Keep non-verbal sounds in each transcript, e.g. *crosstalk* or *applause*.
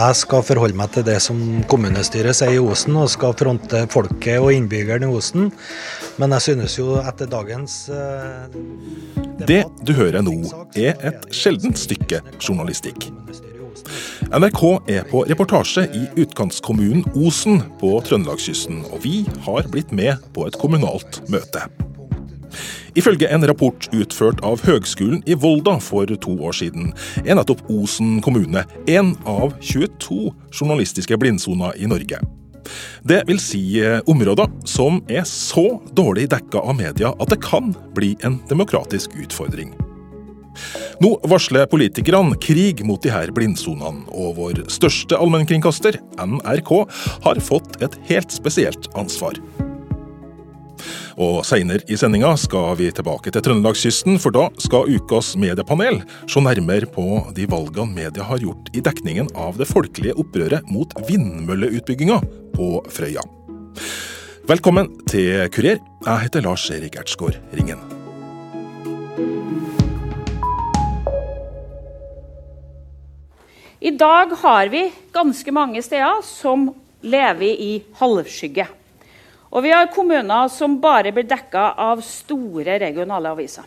Jeg skal forholde meg til det som kommunestyret sier i Osen, og skal fronte folket og innbyggerne i Osen. Men jeg synes jo etter dagens uh, Det du hører nå, er et sjeldent stykke journalistikk. NRK er på reportasje i utkantkommunen Osen på Trøndelagskysten, og vi har blitt med på et kommunalt møte. Ifølge en rapport utført av Høgskolen i Volda for to år siden, er nettopp Osen kommune en av 22 journalistiske blindsoner i Norge. Det vil si eh, områder som er så dårlig dekka av media at det kan bli en demokratisk utfordring. Nå varsler politikerne krig mot de her blindsonene, og vår største allmennkringkaster, NRK, har fått et helt spesielt ansvar. Og seinere i sendinga skal vi tilbake til Trøndelagskysten, for da skal ukas mediepanel se nærmere på de valgene media har gjort i dekningen av det folkelige opprøret mot vindmølleutbygginga på Frøya. Velkommen til Kurer. Jeg heter Lars Erik Ertsgaard Ringen. I dag har vi ganske mange steder som lever i halvskygge. Og vi har kommuner som bare blir dekka av store regionale aviser.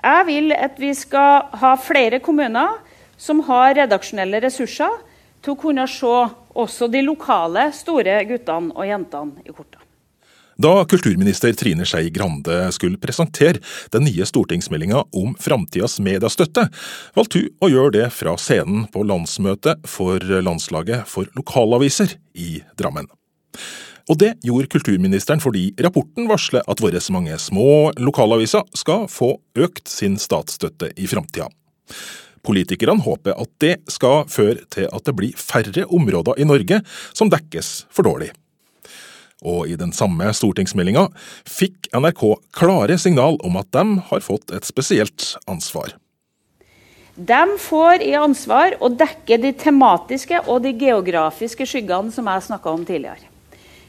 Jeg vil at vi skal ha flere kommuner som har redaksjonelle ressurser til å kunne se også de lokale store guttene og jentene i korta. Da kulturminister Trine Skei Grande skulle presentere den nye stortingsmeldinga om framtidas mediestøtte, valgte hun å gjøre det fra scenen på landsmøtet for Landslaget for lokalaviser i Drammen. Og det gjorde kulturministeren fordi rapporten varsler at våre mange små lokalaviser skal få økt sin statsstøtte i framtida. Politikerne håper at det skal føre til at det blir færre områder i Norge som dekkes for dårlig. Og i den samme stortingsmeldinga fikk NRK klare signal om at de har fått et spesielt ansvar. De får i ansvar å dekke de tematiske og de geografiske skyggene som jeg snakka om tidligere.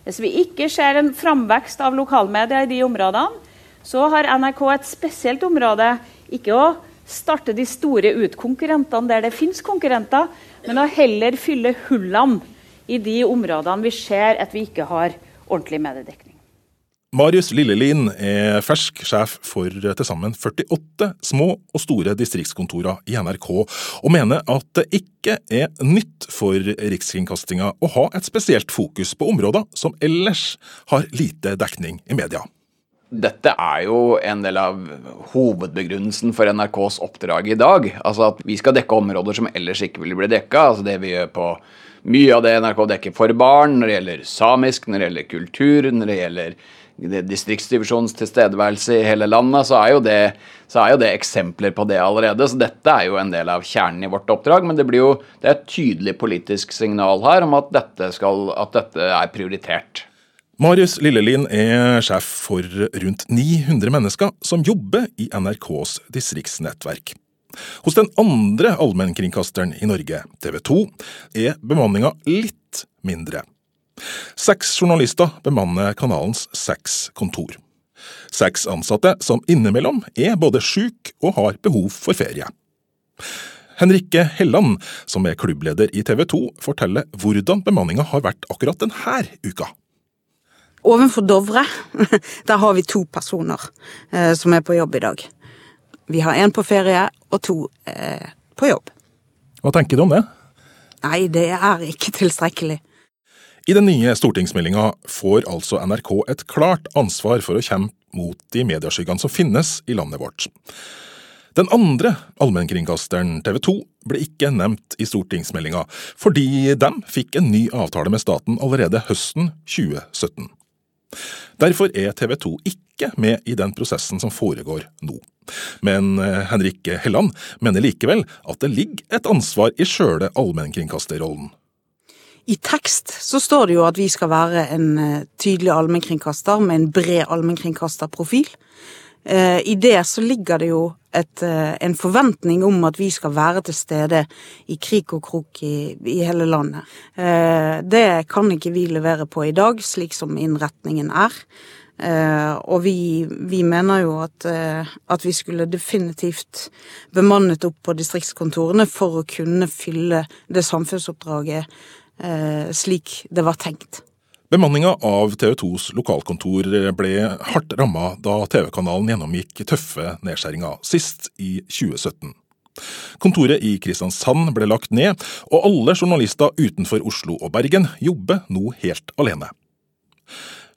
Hvis vi ikke ser en framvekst av lokalmedia i de områdene, så har NRK et spesielt område. Ikke å starte de store utkonkurrentene der det fins konkurrenter, men å heller fylle hullene i de områdene vi ser at vi ikke har ordentlig mediedekning. Marius Lillelien er fersk sjef for til sammen 48 små og store distriktskontorer i NRK, og mener at det ikke er nytt for Rikskringkastinga å ha et spesielt fokus på områder som ellers har lite dekning i media. Dette er jo en del av hovedbegrunnelsen for NRKs oppdrag i dag. Altså at vi skal dekke områder som ellers ikke ville bli dekka. Altså det vi gjør på mye av det NRK dekker for barn, når det gjelder samisk, når det gjelder kultur, når det gjelder distriktsdivisjonens tilstedeværelse i hele landet, så er, det, så er, jo det, eksempler på det allerede. Så dette er jo en del av kjernen i vårt oppdrag. Men det blir jo det er et tydelig politisk signal her om at dette, skal, at dette er prioritert. Marius Lillelien er sjef for rundt 900 mennesker som jobber i NRKs distriktsnettverk. Hos den andre allmennkringkasteren i Norge, TV 2, er bemanninga litt mindre. Seks journalister bemanner kanalens seks kontor. Seks ansatte som innimellom er både syk og har behov for ferie. Henrikke Helland, som er klubbleder i TV 2, forteller hvordan bemanninga har vært akkurat denne uka. Ovenfor Dovre *laughs* der har vi to personer eh, som er på jobb i dag. Vi har én på ferie og to eh, på jobb. Hva tenker du om det? Nei, det er ikke tilstrekkelig. I den nye stortingsmeldinga får altså NRK et klart ansvar for å kjempe mot de medieskyggene som finnes i landet vårt. Den andre allmennkringkasteren, TV 2, ble ikke nevnt i stortingsmeldinga, fordi de fikk en ny avtale med staten allerede høsten 2017. Derfor er TV 2 ikke med i den prosessen som foregår nå. Men Henrik Henrikke Helland mener likevel at det ligger et ansvar i sjøle allmennkringkasterrollen. I tekst så står det jo at vi skal være en eh, tydelig allmennkringkaster med en bred allmennkringkasterprofil. Eh, I det så ligger det jo et, eh, en forventning om at vi skal være til stede i krik og krok i, i, hele landet. Det kan ikke vi levere på i dag, slik som innretningen er. Og vi, vi, mener jo at, at, vi skulle definitivt bemannet opp på distriktskontorene for å kunne fylle det samfunnsoppdraget slik det var tenkt. Bemanninga av TV 2s lokalkontor ble hardt ramma da TV-kanalen gjennomgikk tøffe nedskjæringer, sist i 2017. Kontoret i Kristiansand ble lagt ned, og alle journalister utenfor Oslo og Bergen jobber nå helt alene.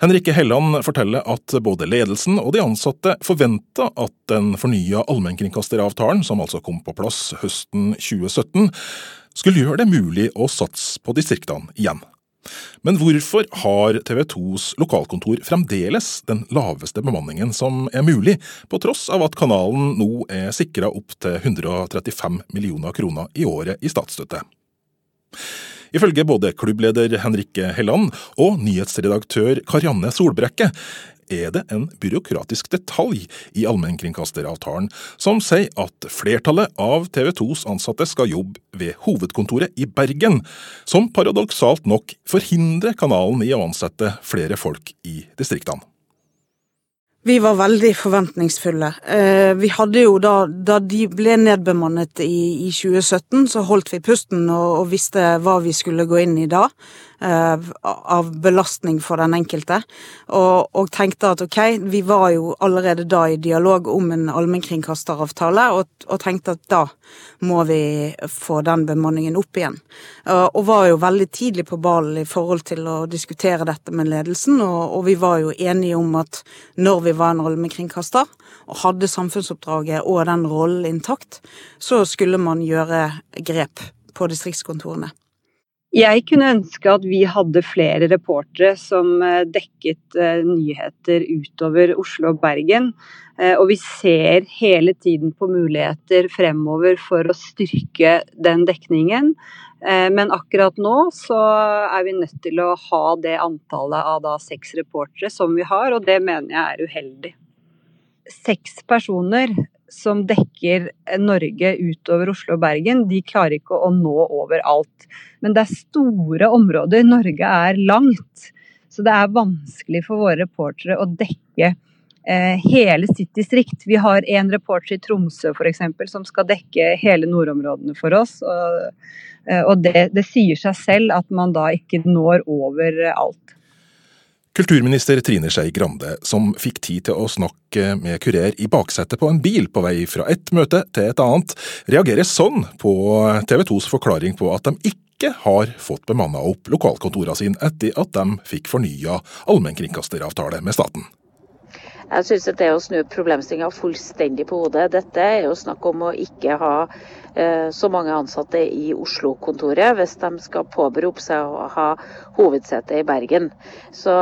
Henrikke Helland forteller at både ledelsen og de ansatte forventa at den fornya allmennkringkasteravtalen, som altså kom på plass høsten 2017, skulle gjøre det mulig å satse på distriktene igjen. Men hvorfor har TV 2s lokalkontor fremdeles den laveste bemanningen som er mulig, på tross av at kanalen nå er sikra opp til 135 millioner kroner i året i statsstøtte? Ifølge både klubbleder Henrikke Helland og nyhetsredaktør Karianne Solbrekke er det en byråkratisk detalj i allmennkringkasteravtalen som sier at flertallet av TV 2s ansatte skal jobbe ved hovedkontoret i Bergen, som paradoksalt nok forhindrer kanalen i å ansette flere folk i distriktene. Vi var veldig forventningsfulle. Eh, vi hadde jo da, da de ble nedbemannet i, i 2017, så holdt vi pusten og, og, visste hva vi skulle gå inn i da. Eh, av belastning for den enkelte. Og, og, tenkte at ok, vi var jo allerede da i dialog om en allmennkringkasteravtale, og, og tenkte at da må vi få den bemanningen opp igjen. Og var jo veldig tidlig på ballen i forhold til å diskutere dette med ledelsen, og, og vi var jo enige om at når vi var en allmennkringkaster, og hadde samfunnsoppdraget og den rollen intakt, så skulle man gjøre grep på distriktskontorene. Jeg kunne ønske at vi hadde flere reportere som eh, dekket eh, nyheter utover Oslo og Bergen. Eh, og vi ser hele tiden på muligheter fremover for å styrke den dekningen. Men akkurat nå så er vi nødt til å ha det antallet av da seks reportere som vi har, og det mener jeg er uheldig. Seks personer som dekker Norge utover Oslo og Bergen, de klarer ikke å nå overalt. Men det er store områder. Norge er langt. Så det er vanskelig for våre reportere å dekke eh, hele sitt distrikt. Vi har en reporter i Tromsø f.eks. som skal dekke hele nordområdene for oss. Og, eh, og det, det sier seg selv at man da ikke når over alt. Kulturminister Trine Skei Grande, som fikk tid til å snakke med kurer i baksetet på en bil på vei fra et møte til et annet, reagerer sånn på TV 2s forklaring på at de ikke har fått bemanna opp lokalkontorene sine etter at de fikk fornya allmennkringkasteravtale med staten. Jeg synes at det å snu problemstillinga fullstendig på hodet. Dette er jo snakk om å ikke ha så mange ansatte i Oslo-kontoret hvis de skal påberope seg å ha hovedsete i Bergen. Så,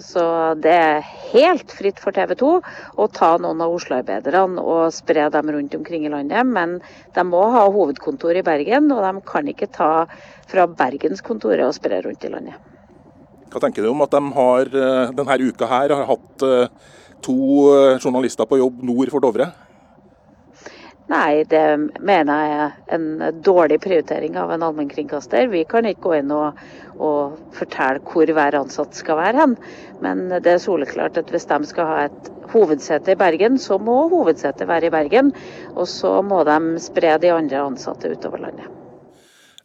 så, det er helt fritt for TV 2 å ta noen av Oslo-arbeiderne og spre dem rundt omkring i landet, men de må ha hovedkontor i Bergen, og de kan ikke ta fra bergenskontoret og spre rundt i landet. Hva tenker du om at de har, eh, denne uka her har hatt eh, to eh, journalister på jobb nord for Dovre? Nei, det mener jeg er en dårlig prioritering av en allmennkringkaster. Vi kan ikke gå inn og, og, fortelle hvor hver ansatt skal være hen. Men det er soleklart at hvis de skal ha et hovedsete i Bergen, så må hovedsetet være i Bergen. Og så må de spre de andre ansatte utover landet.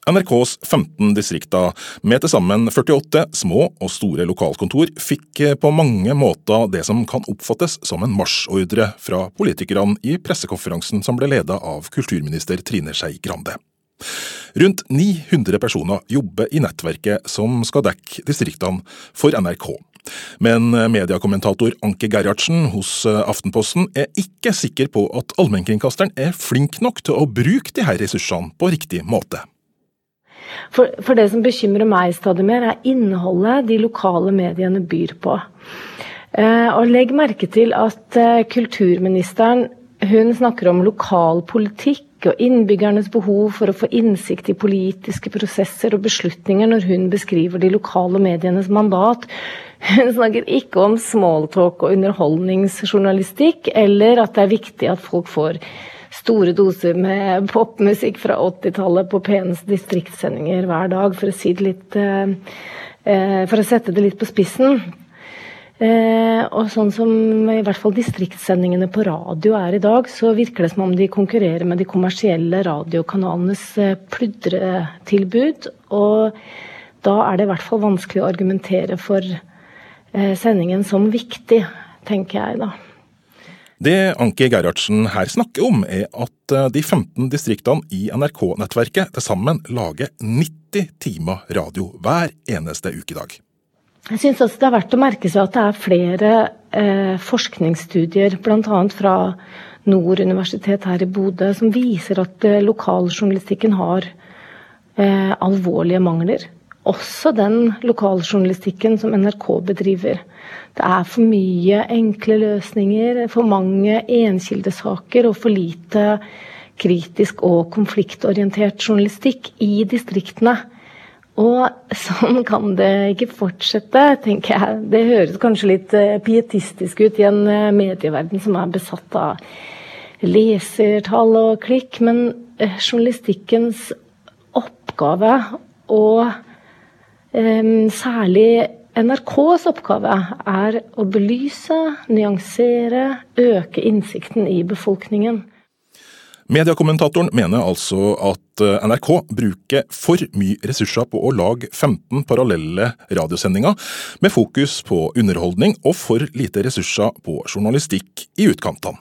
NRKs 15 distrikter, med til sammen 48 små og store lokalkontor, fikk eh, på mange måter det som kan oppfattes som en marsjordre fra politikerne i pressekonferansen som ble ledet av kulturminister Trine Skei Grande. Rundt 900 personer jobber i nettverket som skal dekke distriktene for NRK. Men mediekommentator Anke Gerhardsen hos eh, Aftenposten er ikke sikker på at allmennkringkasteren er flink nok til å bruke disse ressursene på riktig måte. For, for, det som bekymrer meg stadig mer, er innholdet de lokale mediene byr på. Eh, og legg merke til at eh, kulturministeren hun snakker om lokalpolitikk og innbyggernes behov for å få innsikt i politiske prosesser og beslutninger når hun beskriver de lokale medienes mandat. Hun snakker ikke om smalltalk og underholdningsjournalistikk, eller at det er viktig at folk får store doser med popmusikk fra 80-tallet på PNs distriktssendinger hver dag, for å, si litt, eh, eh, for å sette det litt på spissen. Eh, og sånn som i hvert fall distriktssendingene på radio er i dag, så virker det som om de konkurrerer med de kommersielle radiokanalenes eh, pludretilbud. Og da er det i hvert fall vanskelig å argumentere for eh, sendingen som viktig, tenker jeg da. Det Anki Gerhardsen her snakker om, er at eh, de 15 distriktene i NRK-nettverket til sammen lager 90 timer radio hver eneste ukedag. Jeg syns det er verdt å merke seg at det er flere eh, forskningsstudier, bl.a. fra Nord universitet her i Bodø, som viser at eh, lokaljournalistikken har eh, alvorlige mangler. Også den lokaljournalistikken som NRK bedriver. Det er for mye enkle løsninger, for mange enkildesaker og for lite kritisk og konfliktorientert journalistikk i distriktene. Og sånn kan det ikke fortsette, tenker jeg. Det høres kanskje litt eh, pietistisk ut i en eh, medieverden som er besatt av lesertall og klikk, men eh, journalistikkens oppgave, og særlig NRKs oppgave, er å belyse, nyansere, øke innsikten i befolkningen. Mediekommentatoren mener altså at eh, NRK bruker for mye ressurser på å lage 15 parallelle radiosendinger med fokus på underholdning, og for lite ressurser på journalistikk i utkantene.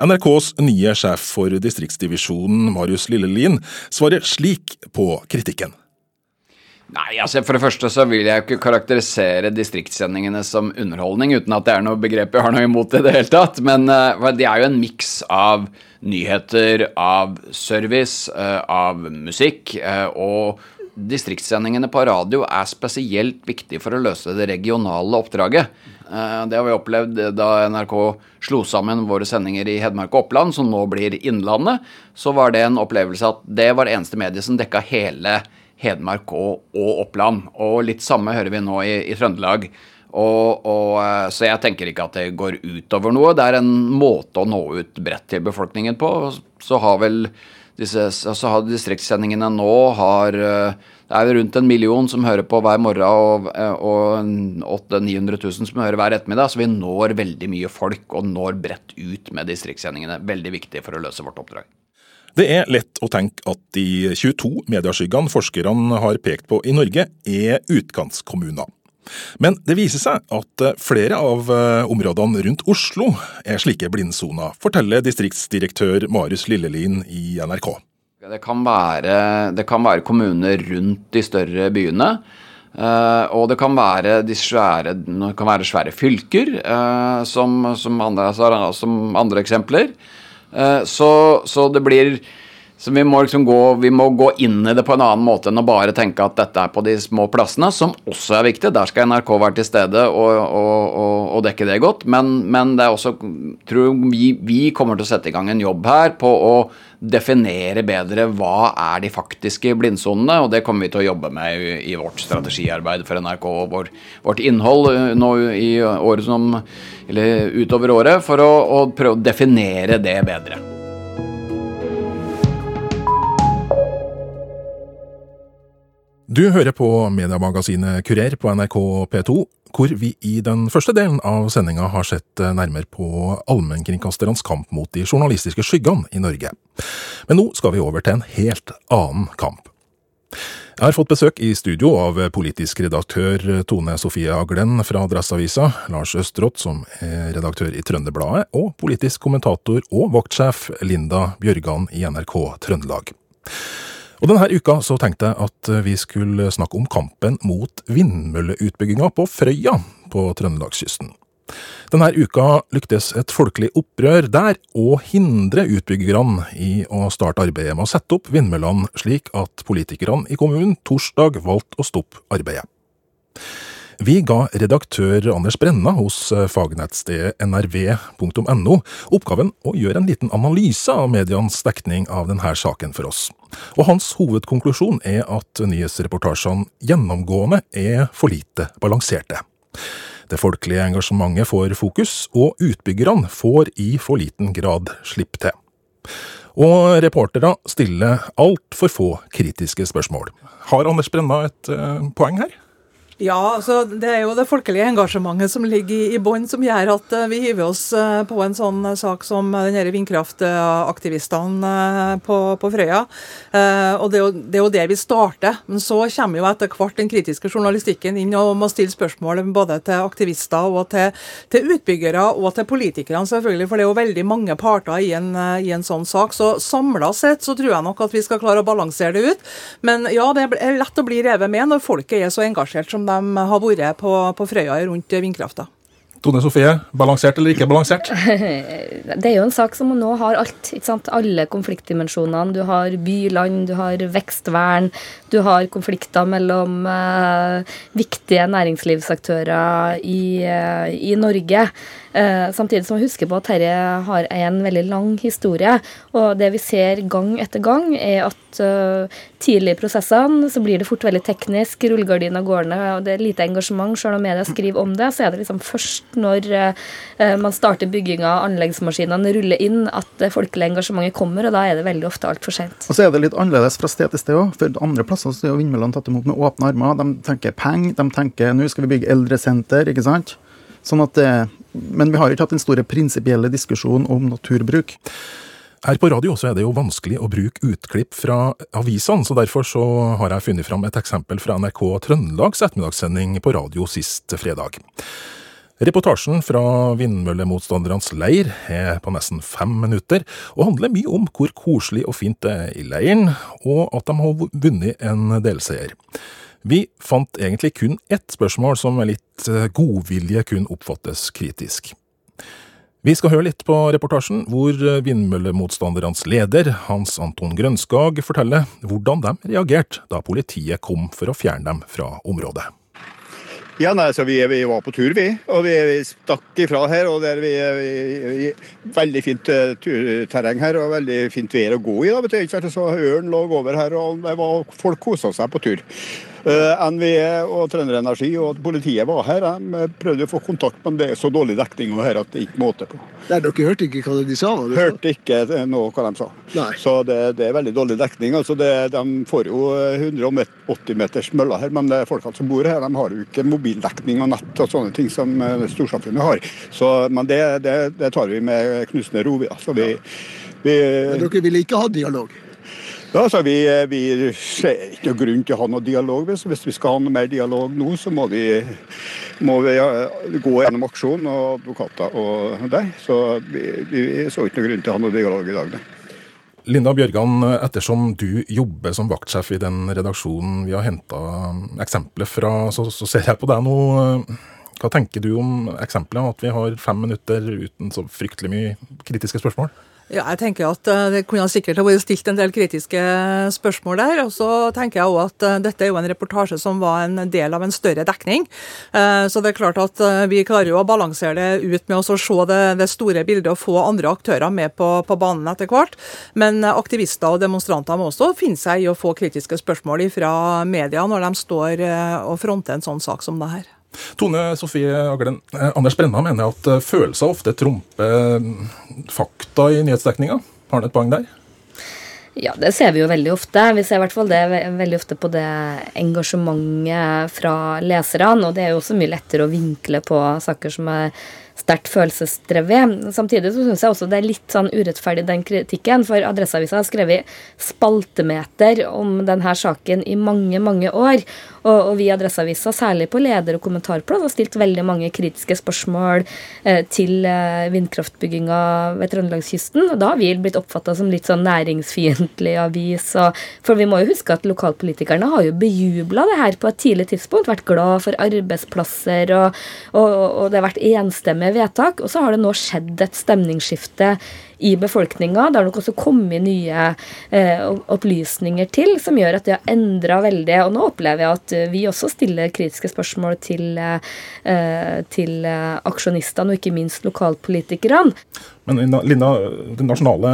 NRKs nye sjef for distriktsdivisjonen, Marius Lillelien, svarer slik på kritikken. Nei, altså For det første så vil jeg ikke karakterisere distriktssendingene som underholdning, uten at det er noe begrep jeg har noe imot i det hele tatt. Men uh, det er jo en miks av nyheter, av service, uh, av musikk. Uh, og distriktssendingene på radio er spesielt viktig for å løse det regionale oppdraget. Det har vi opplevd da NRK slo sammen våre sendinger i Hedmark og Oppland, som nå blir Innlandet. Så var det en opplevelse at det var det eneste mediet som dekka hele Hedmark og, og, Oppland. Og litt samme hører vi nå i, i Trøndelag. Og, og, eh, så jeg tenker ikke at det går utover noe. Det er en måte å nå ut bredt til befolkningen på. Så har vel disse så har distriktssendingene nå har eh, Det er rundt en million som hører på hver morgen, og, eh, og 800 000-900 000 som hører hver ettermiddag. Så vi når veldig mye folk og når bredt ut med distriktssendingene. Veldig viktig for å løse vårt oppdrag. Det er lett å tenke at de 22 medieskyggene forskerne har pekt på i Norge, er utkantskommuner. Men det viser seg at flere av eh, områdene rundt Oslo er slike blindsoner, forteller distriktsdirektør Marius Lillelien i NRK. Det kan være, det kan være kommuner rundt de større byene. Uh, og det kan være, de svære, kan være svære fylker, som, som, andre, som, andre, eksempler. Eh, så, så, det blir så vi må, liksom gå, vi må gå inn i det på en annen måte enn å bare tenke at dette er på de små plassene, som også er viktig. Der skal NRK være til stede og, og, og, og dekke det godt. Men, men, det er også tror vi, vi kommer til å sette i gang en jobb her på å definere bedre hva er de faktiske blindsonene, og det kommer vi til å jobbe med i, vårt strategiarbeid for NRK og vår, vårt innhold eh, nå i året som, eller utover året, for å, å prøve å definere det bedre. Du hører på mediemagasinet Kurer på NRK P2, hvor vi i den første delen av sendinga har sett nærmere på allmennkringkasternes kamp mot de journalistiske skyggene i Norge. Men nå skal vi over til en helt annen kamp. Jeg har fått besøk i studio av politisk redaktør Tone Sofie Aglen fra Adresseavisa, Lars Østrått, som er redaktør i Trønderbladet, og politisk kommentator og vaktsjef Linda Bjørgan i NRK Trøndelag. Og Denne uka så tenkte jeg at vi skulle snakke om kampen mot vindmølleutbygginga på Frøya på trøndelagskysten. Denne uka lyktes et folkelig opprør der å hindre utbyggerne i å starte arbeidet med å sette opp vindmøllene, slik at politikerne i kommunen torsdag valgte å stoppe arbeidet. Vi ga redaktør Anders Brenna hos eh, fagnettstedet nrv.no oppgaven å gjøre en liten analyse av medienes dekning av denne saken for oss. Og hans hovedkonklusjon er at nyhetsreportasjene gjennomgående er for lite balanserte. Det folkelige engasjementet får fokus, og utbyggerne får i for liten grad slipp til. Og reportere stiller altfor få kritiske spørsmål. Har Anders Brenna et uh, poeng her? Ja, altså det er jo det folkelige engasjementet som ligger i, i bånn, som gjør at uh, vi hiver oss uh, på en sånn uh, sak som denne vindkraftaktivistene på, på, Frøya. og det er, jo, det er, jo, der vi starter. Men så kommer jo etter hvert den kritiske journalistikken inn og må stille spørsmål både til aktivister og til, til utbyggere og til politikerne, selvfølgelig. For det er jo veldig mange parter i en, i en sånn sak. Så samla sett så tror jeg nok at vi skal klare å balansere det ut. Men ja, det er lett å bli revet med når folket er så engasjert som de har vært på, på Frøya rundt vindkrafta. Tone Sofie, balansert eller ikke balansert? *laughs* Det er jo en sak som nå har alt. ikke sant? Alle konfliktdimensjonene. Du har by-land, du har vekstvern, du har konflikter mellom uh, viktige næringslivsaktører i, uh, i Norge. Uh, samtidig som vi husker på at dette har en veldig lang historie. Og det vi ser gang etter gang, er at tidlig i prosessene så blir det fort veldig teknisk. Rullegardina går ned, og det er lite engasjement. Selv om media skriver om det, så er det liksom først når eh, man starter bygginga, anleggsmaskinene ruller inn, at det folkelige engasjementet kommer, og da er det veldig ofte altfor sent. Og så er det litt annerledes fra sted til sted òg. For andre plasser så er jo vindmøllene tatt imot med åpne armer. De tenker penger, de tenker nå skal vi bygge eldresenter, ikke sant. Sånn at det, men vi har ikke hatt den store prinsipielle diskusjonen om naturbruk. Her på radio er det jo vanskelig å bruke utklipp fra avisene, så derfor så har jeg funnet fram et eksempel fra NRK Trøndelags ettermiddagssending på radio sist fredag. Reportasjen fra vindmøllemotstandernes leir er på nesten fem minutter, og handler mye om hvor koselig og fint det er i leiren, og at de har vunnet en delseier. Vi fant egentlig kun ett spørsmål som med litt eh, godvilje kunne oppfattes kritisk. Vi skal høre litt på reportasjen, hvor vindmøllemotstandernes leder, Hans Anton Grønskag, forteller hvordan de reagerte da politiet kom for å fjerne dem fra området. Ja, nei, så vi, vi, var på tur, vi. Og vi, vi stakk ifra her. og det er vi, Veldig fint terreng her og veldig fint vær å gå i. da, vet du, så Ørn lå over her, og var, folk kosa seg på tur. Uh, NVE og Trønderenergi og politiet var her. De prøvde å få kontakt, men det er så dårlig dekning her at det gikk måte på. Nei, Dere hørte ikke hva de sa? sa? Hørte ikke noe hva de sa. Nei. Så det, det, er veldig dårlig dekning. altså det, De får jo 180 meters møller her, men folkene som bor her, de har jo ikke mobildekning og nett og sånne ting som eh, storsamfunnet har. Så, men det, det, tar vi med knusende ro. Altså, vi, vi, men dere ville ikke ha dialog? Ja, så vi, vi ser ikke grunn til å ha noe dialog. Hvis, vi skal ha noe mer dialog nå, så må vi, må vi gå gjennom aksjon og advokater og deg. Så vi, vi så ikke noen grunn til å ha noe dialog i dag. Nei. Linda Bjørgan, ettersom du jobber som vaktsjef i den redaksjonen vi har henta eksempler fra, så, så, ser jeg på deg nå. Hva tenker du om eksempelet, at vi har fem minutter uten så fryktelig mye kritiske spørsmål? Ja, jeg tenker at eh, Det kunne sikkert vært stilt en del kritiske spørsmål der. og Så tenker jeg også at eh, dette er jo en reportasje som var en del av en større dekning. Eh, så det er klart at vi klarer jo å balansere det ut med å se det, store bildet og få andre aktører med på, på, banen etter hvert. Men aktivister og demonstranter må også finne seg i å få kritiske spørsmål fra media når de står og fronter en sånn sak som det her. Tone Sofie Aglen, eh, Anders Brenna mener at eh, følelser ofte trumper eh, fakta i nyhetsdekninga. Har han et poeng der? Ja, det ser vi jo veldig ofte. Vi ser i hvert fall det veldig ofte på det engasjementet fra leserne. Og det er jo også mye lettere å vinkle på saker som er sterkt følelsesdrevet. Samtidig så syns jeg også det er litt sånn urettferdig, den kritikken. For Adresseavisa har skrevet spaltemeter om denne saken i mange, mange år. Og, og vi i Adresseavisa, særlig på leder- og kommentarplass, har stilt veldig mange kritiske spørsmål eh, til eh, vindkraftbygginga ved Trøndelagskysten. Og da har vi blitt oppfatta som litt sånn næringsfiendtlig avis. Og, for vi må jo huske at lokalpolitikerne har jo bejubla det her på et tidlig tidspunkt. Vært glad for arbeidsplasser, og, og, og det har vært enstemmig vedtak. Og så har det nå skjedd et stemningsskifte i befolkninga. Det har nok også kommet nye eh, opplysninger til som gjør at det har endra veldig. Og nå opplever jeg at vi også stiller kritiske spørsmål til, eh, til aksjonistene, og ikke minst lokalpolitikerne. Men Linda, det nasjonale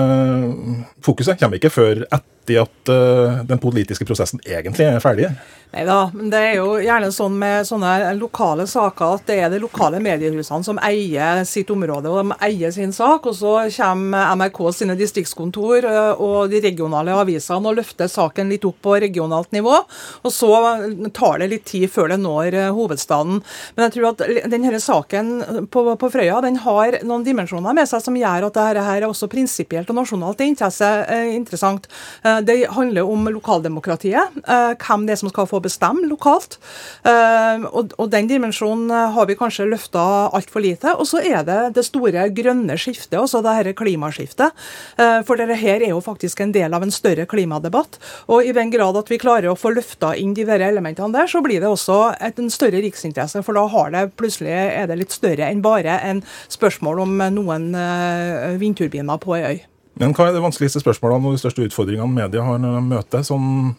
fokuset kommer ikke før etter at uh, den politiske prosessen egentlig er ferdig? Nei da, men det er jo gjerne sånn med sånne lokale saker at det er de lokale mediehusene som eier sitt område og de eier sin sak. Og så kommer NRK sine distriktskontor og de regionale avisene og løfter saken litt opp på regionalt nivå. Og så tar det litt tid før det når hovedstaden. Men jeg tror at denne saken på, på Frøya den har noen dimensjoner med seg som gjør at dette her er også prinsipielt og nasjonalt interessant. Det handler om lokaldemokratiet, hvem det er som skal få bestemme lokalt. Og, den dimensjonen har vi kanskje løfta altfor lite. Og så er det det store grønne skiftet, altså det dette klimaskiftet. Eh, for dette her er jo faktisk en del av en større klimadebatt. Og i den grad at vi klarer å få løfta inn de der elementene der, så blir det også et, en større riksinteresse. For da har det plutselig er det litt større enn bare en spørsmål om noen uh, vindturbiner på ei øy. Men hva er det vanskeligste spørsmålene og de største utfordringene media har når de møter sånn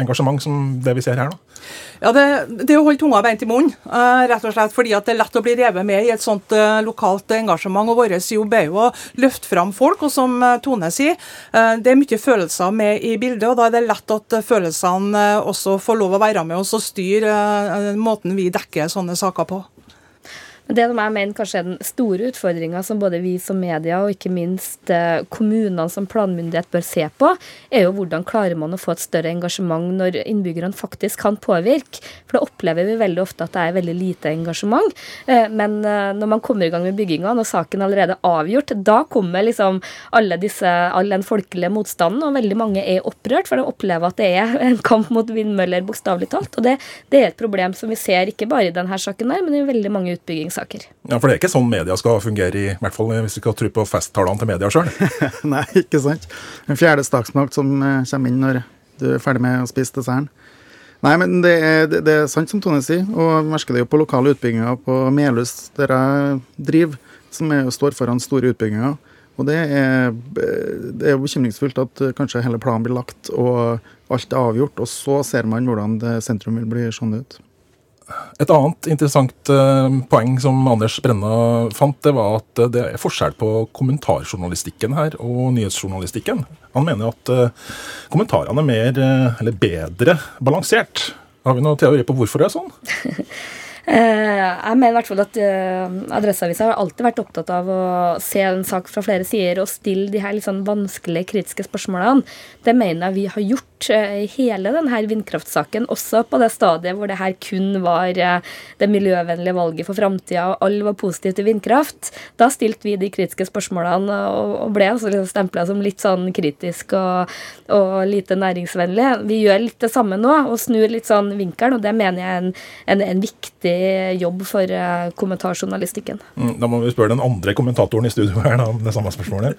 engasjement som det vi ser her? da? Ja, Det, det å holde tunga beint i munnen, uh, rett og slett fordi at det er lett å bli revet med i et sånt uh, lokalt engasjement. og Vår jobb er jo å løfte fram folk, og som Tone sier, det er mye følelser med i bildet. og Da er det lett at følelsene også får lov å være med oss og styre måten vi dekker sånne saker på. Det som jeg mener kanskje er den store utfordringa som både vi som media og ikke minst eh, kommunene som planmyndighet bør se på, er jo hvordan klarer man å få et større engasjement når innbyggerne faktisk kan påvirke. For da opplever vi veldig ofte at det er veldig lite engasjement. Eh, men eh, når man kommer i gang med bygginga, når saken allerede er avgjort, da kommer liksom alle disse, all den folkelige motstanden, og veldig mange er opprørt, for de opplever at det er *laughs* en kamp mot vindmøller, bokstavelig talt. Og det, det, er et problem som vi ser ikke bare i denne saken her, men i veldig mange utbyggingssaker saker. Ja, For det er ikke sånn media skal fungere, i, hvert fall hvis vi skal tro på festtalene til media sjøl? *laughs* Nei, ikke sant. En fjerde staksmakt som eh, kommer inn når du er ferdig med å spise desserten. Nei, men det er, det, det er, sant som Tone sier, og vi merker det jo på lokale utbygginger på Melhus, der jeg driver, som er, står foran store utbygginger. Og det er, det er bekymringsfullt at kanskje hele planen blir lagt og alt er avgjort, og så ser man hvordan sentrum vil bli sånn ut. Et annet interessant uh, poeng som Anders Brenna fant, det var at det er forskjell på kommentarjournalistikken her og nyhetsjournalistikken. Han mener at uh, kommentarene er mer, eller bedre balansert. Har vi noen teori på hvorfor det er sånn? *laughs* Eh, jeg mener i hvert fall at uh, Adresseavisa har alltid vært opptatt av å se en sak fra flere sider og stille de her litt sånn vanskelige, kritiske spørsmålene. Det mener jeg vi har gjort uh, i hele denne vindkraftsaken, også på det stadiet hvor det her kun var det miljøvennlige valget for framtida, og alle var positive til vindkraft. Da stilte vi de kritiske spørsmålene og ble altså liksom stempla som litt sånn kritisk og, og lite næringsvennlig. Vi gjør litt det samme nå, og snur litt sånn vinkelen, og det mener jeg er en, en, en viktig viktig jobb for eh, kommentarjournalistikken. Mm, da må vi spørre den andre kommentatoren i studio her da, om det samme spørsmålet.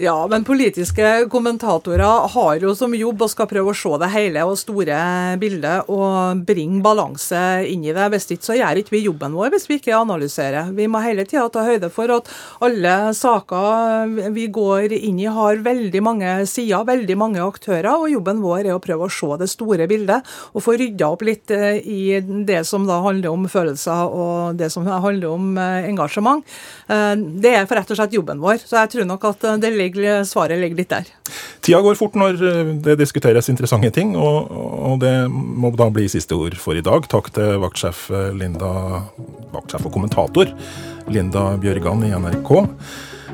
Ja, men politiske kommentatorer har jo som jobb og skal prøve å se det hele og store bildet og bringe balanse inn i det. Hvis ikke så gjør ikke vi jobben vår hvis vi ikke analyserer. Vi må hele tida ta høyde for at alle saker vi går inn i har veldig mange sider, veldig mange aktører, og jobben vår er å prøve å se det store bildet og få rydda opp litt eh, i det som da handler om følelser og det som handler om eh, engasjement. Eh, det er for rett og slett jobben vår. Så jeg tror nok at det ligger ligger, svaret ligger litt der. Tida går fort når eh, det diskuteres interessante ting, og, og det må da bli siste ord for i dag. Takk til vaktsjef eh, Linda, vaktsjef og kommentator Linda Bjørgan i NRK.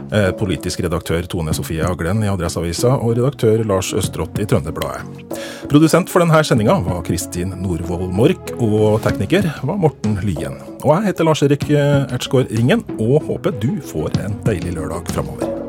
Eh, politisk redaktør Tone Sofie Aglen i Adresseavisa og redaktør Lars Østrått i Trønderbladet. Produsent for denne sendinga var Kristin Norvoll Mork, og tekniker var Morten Lyen. Og jeg heter Lars Erik Ertsgaard Ringen, og håper du får en deilig lørdag framover.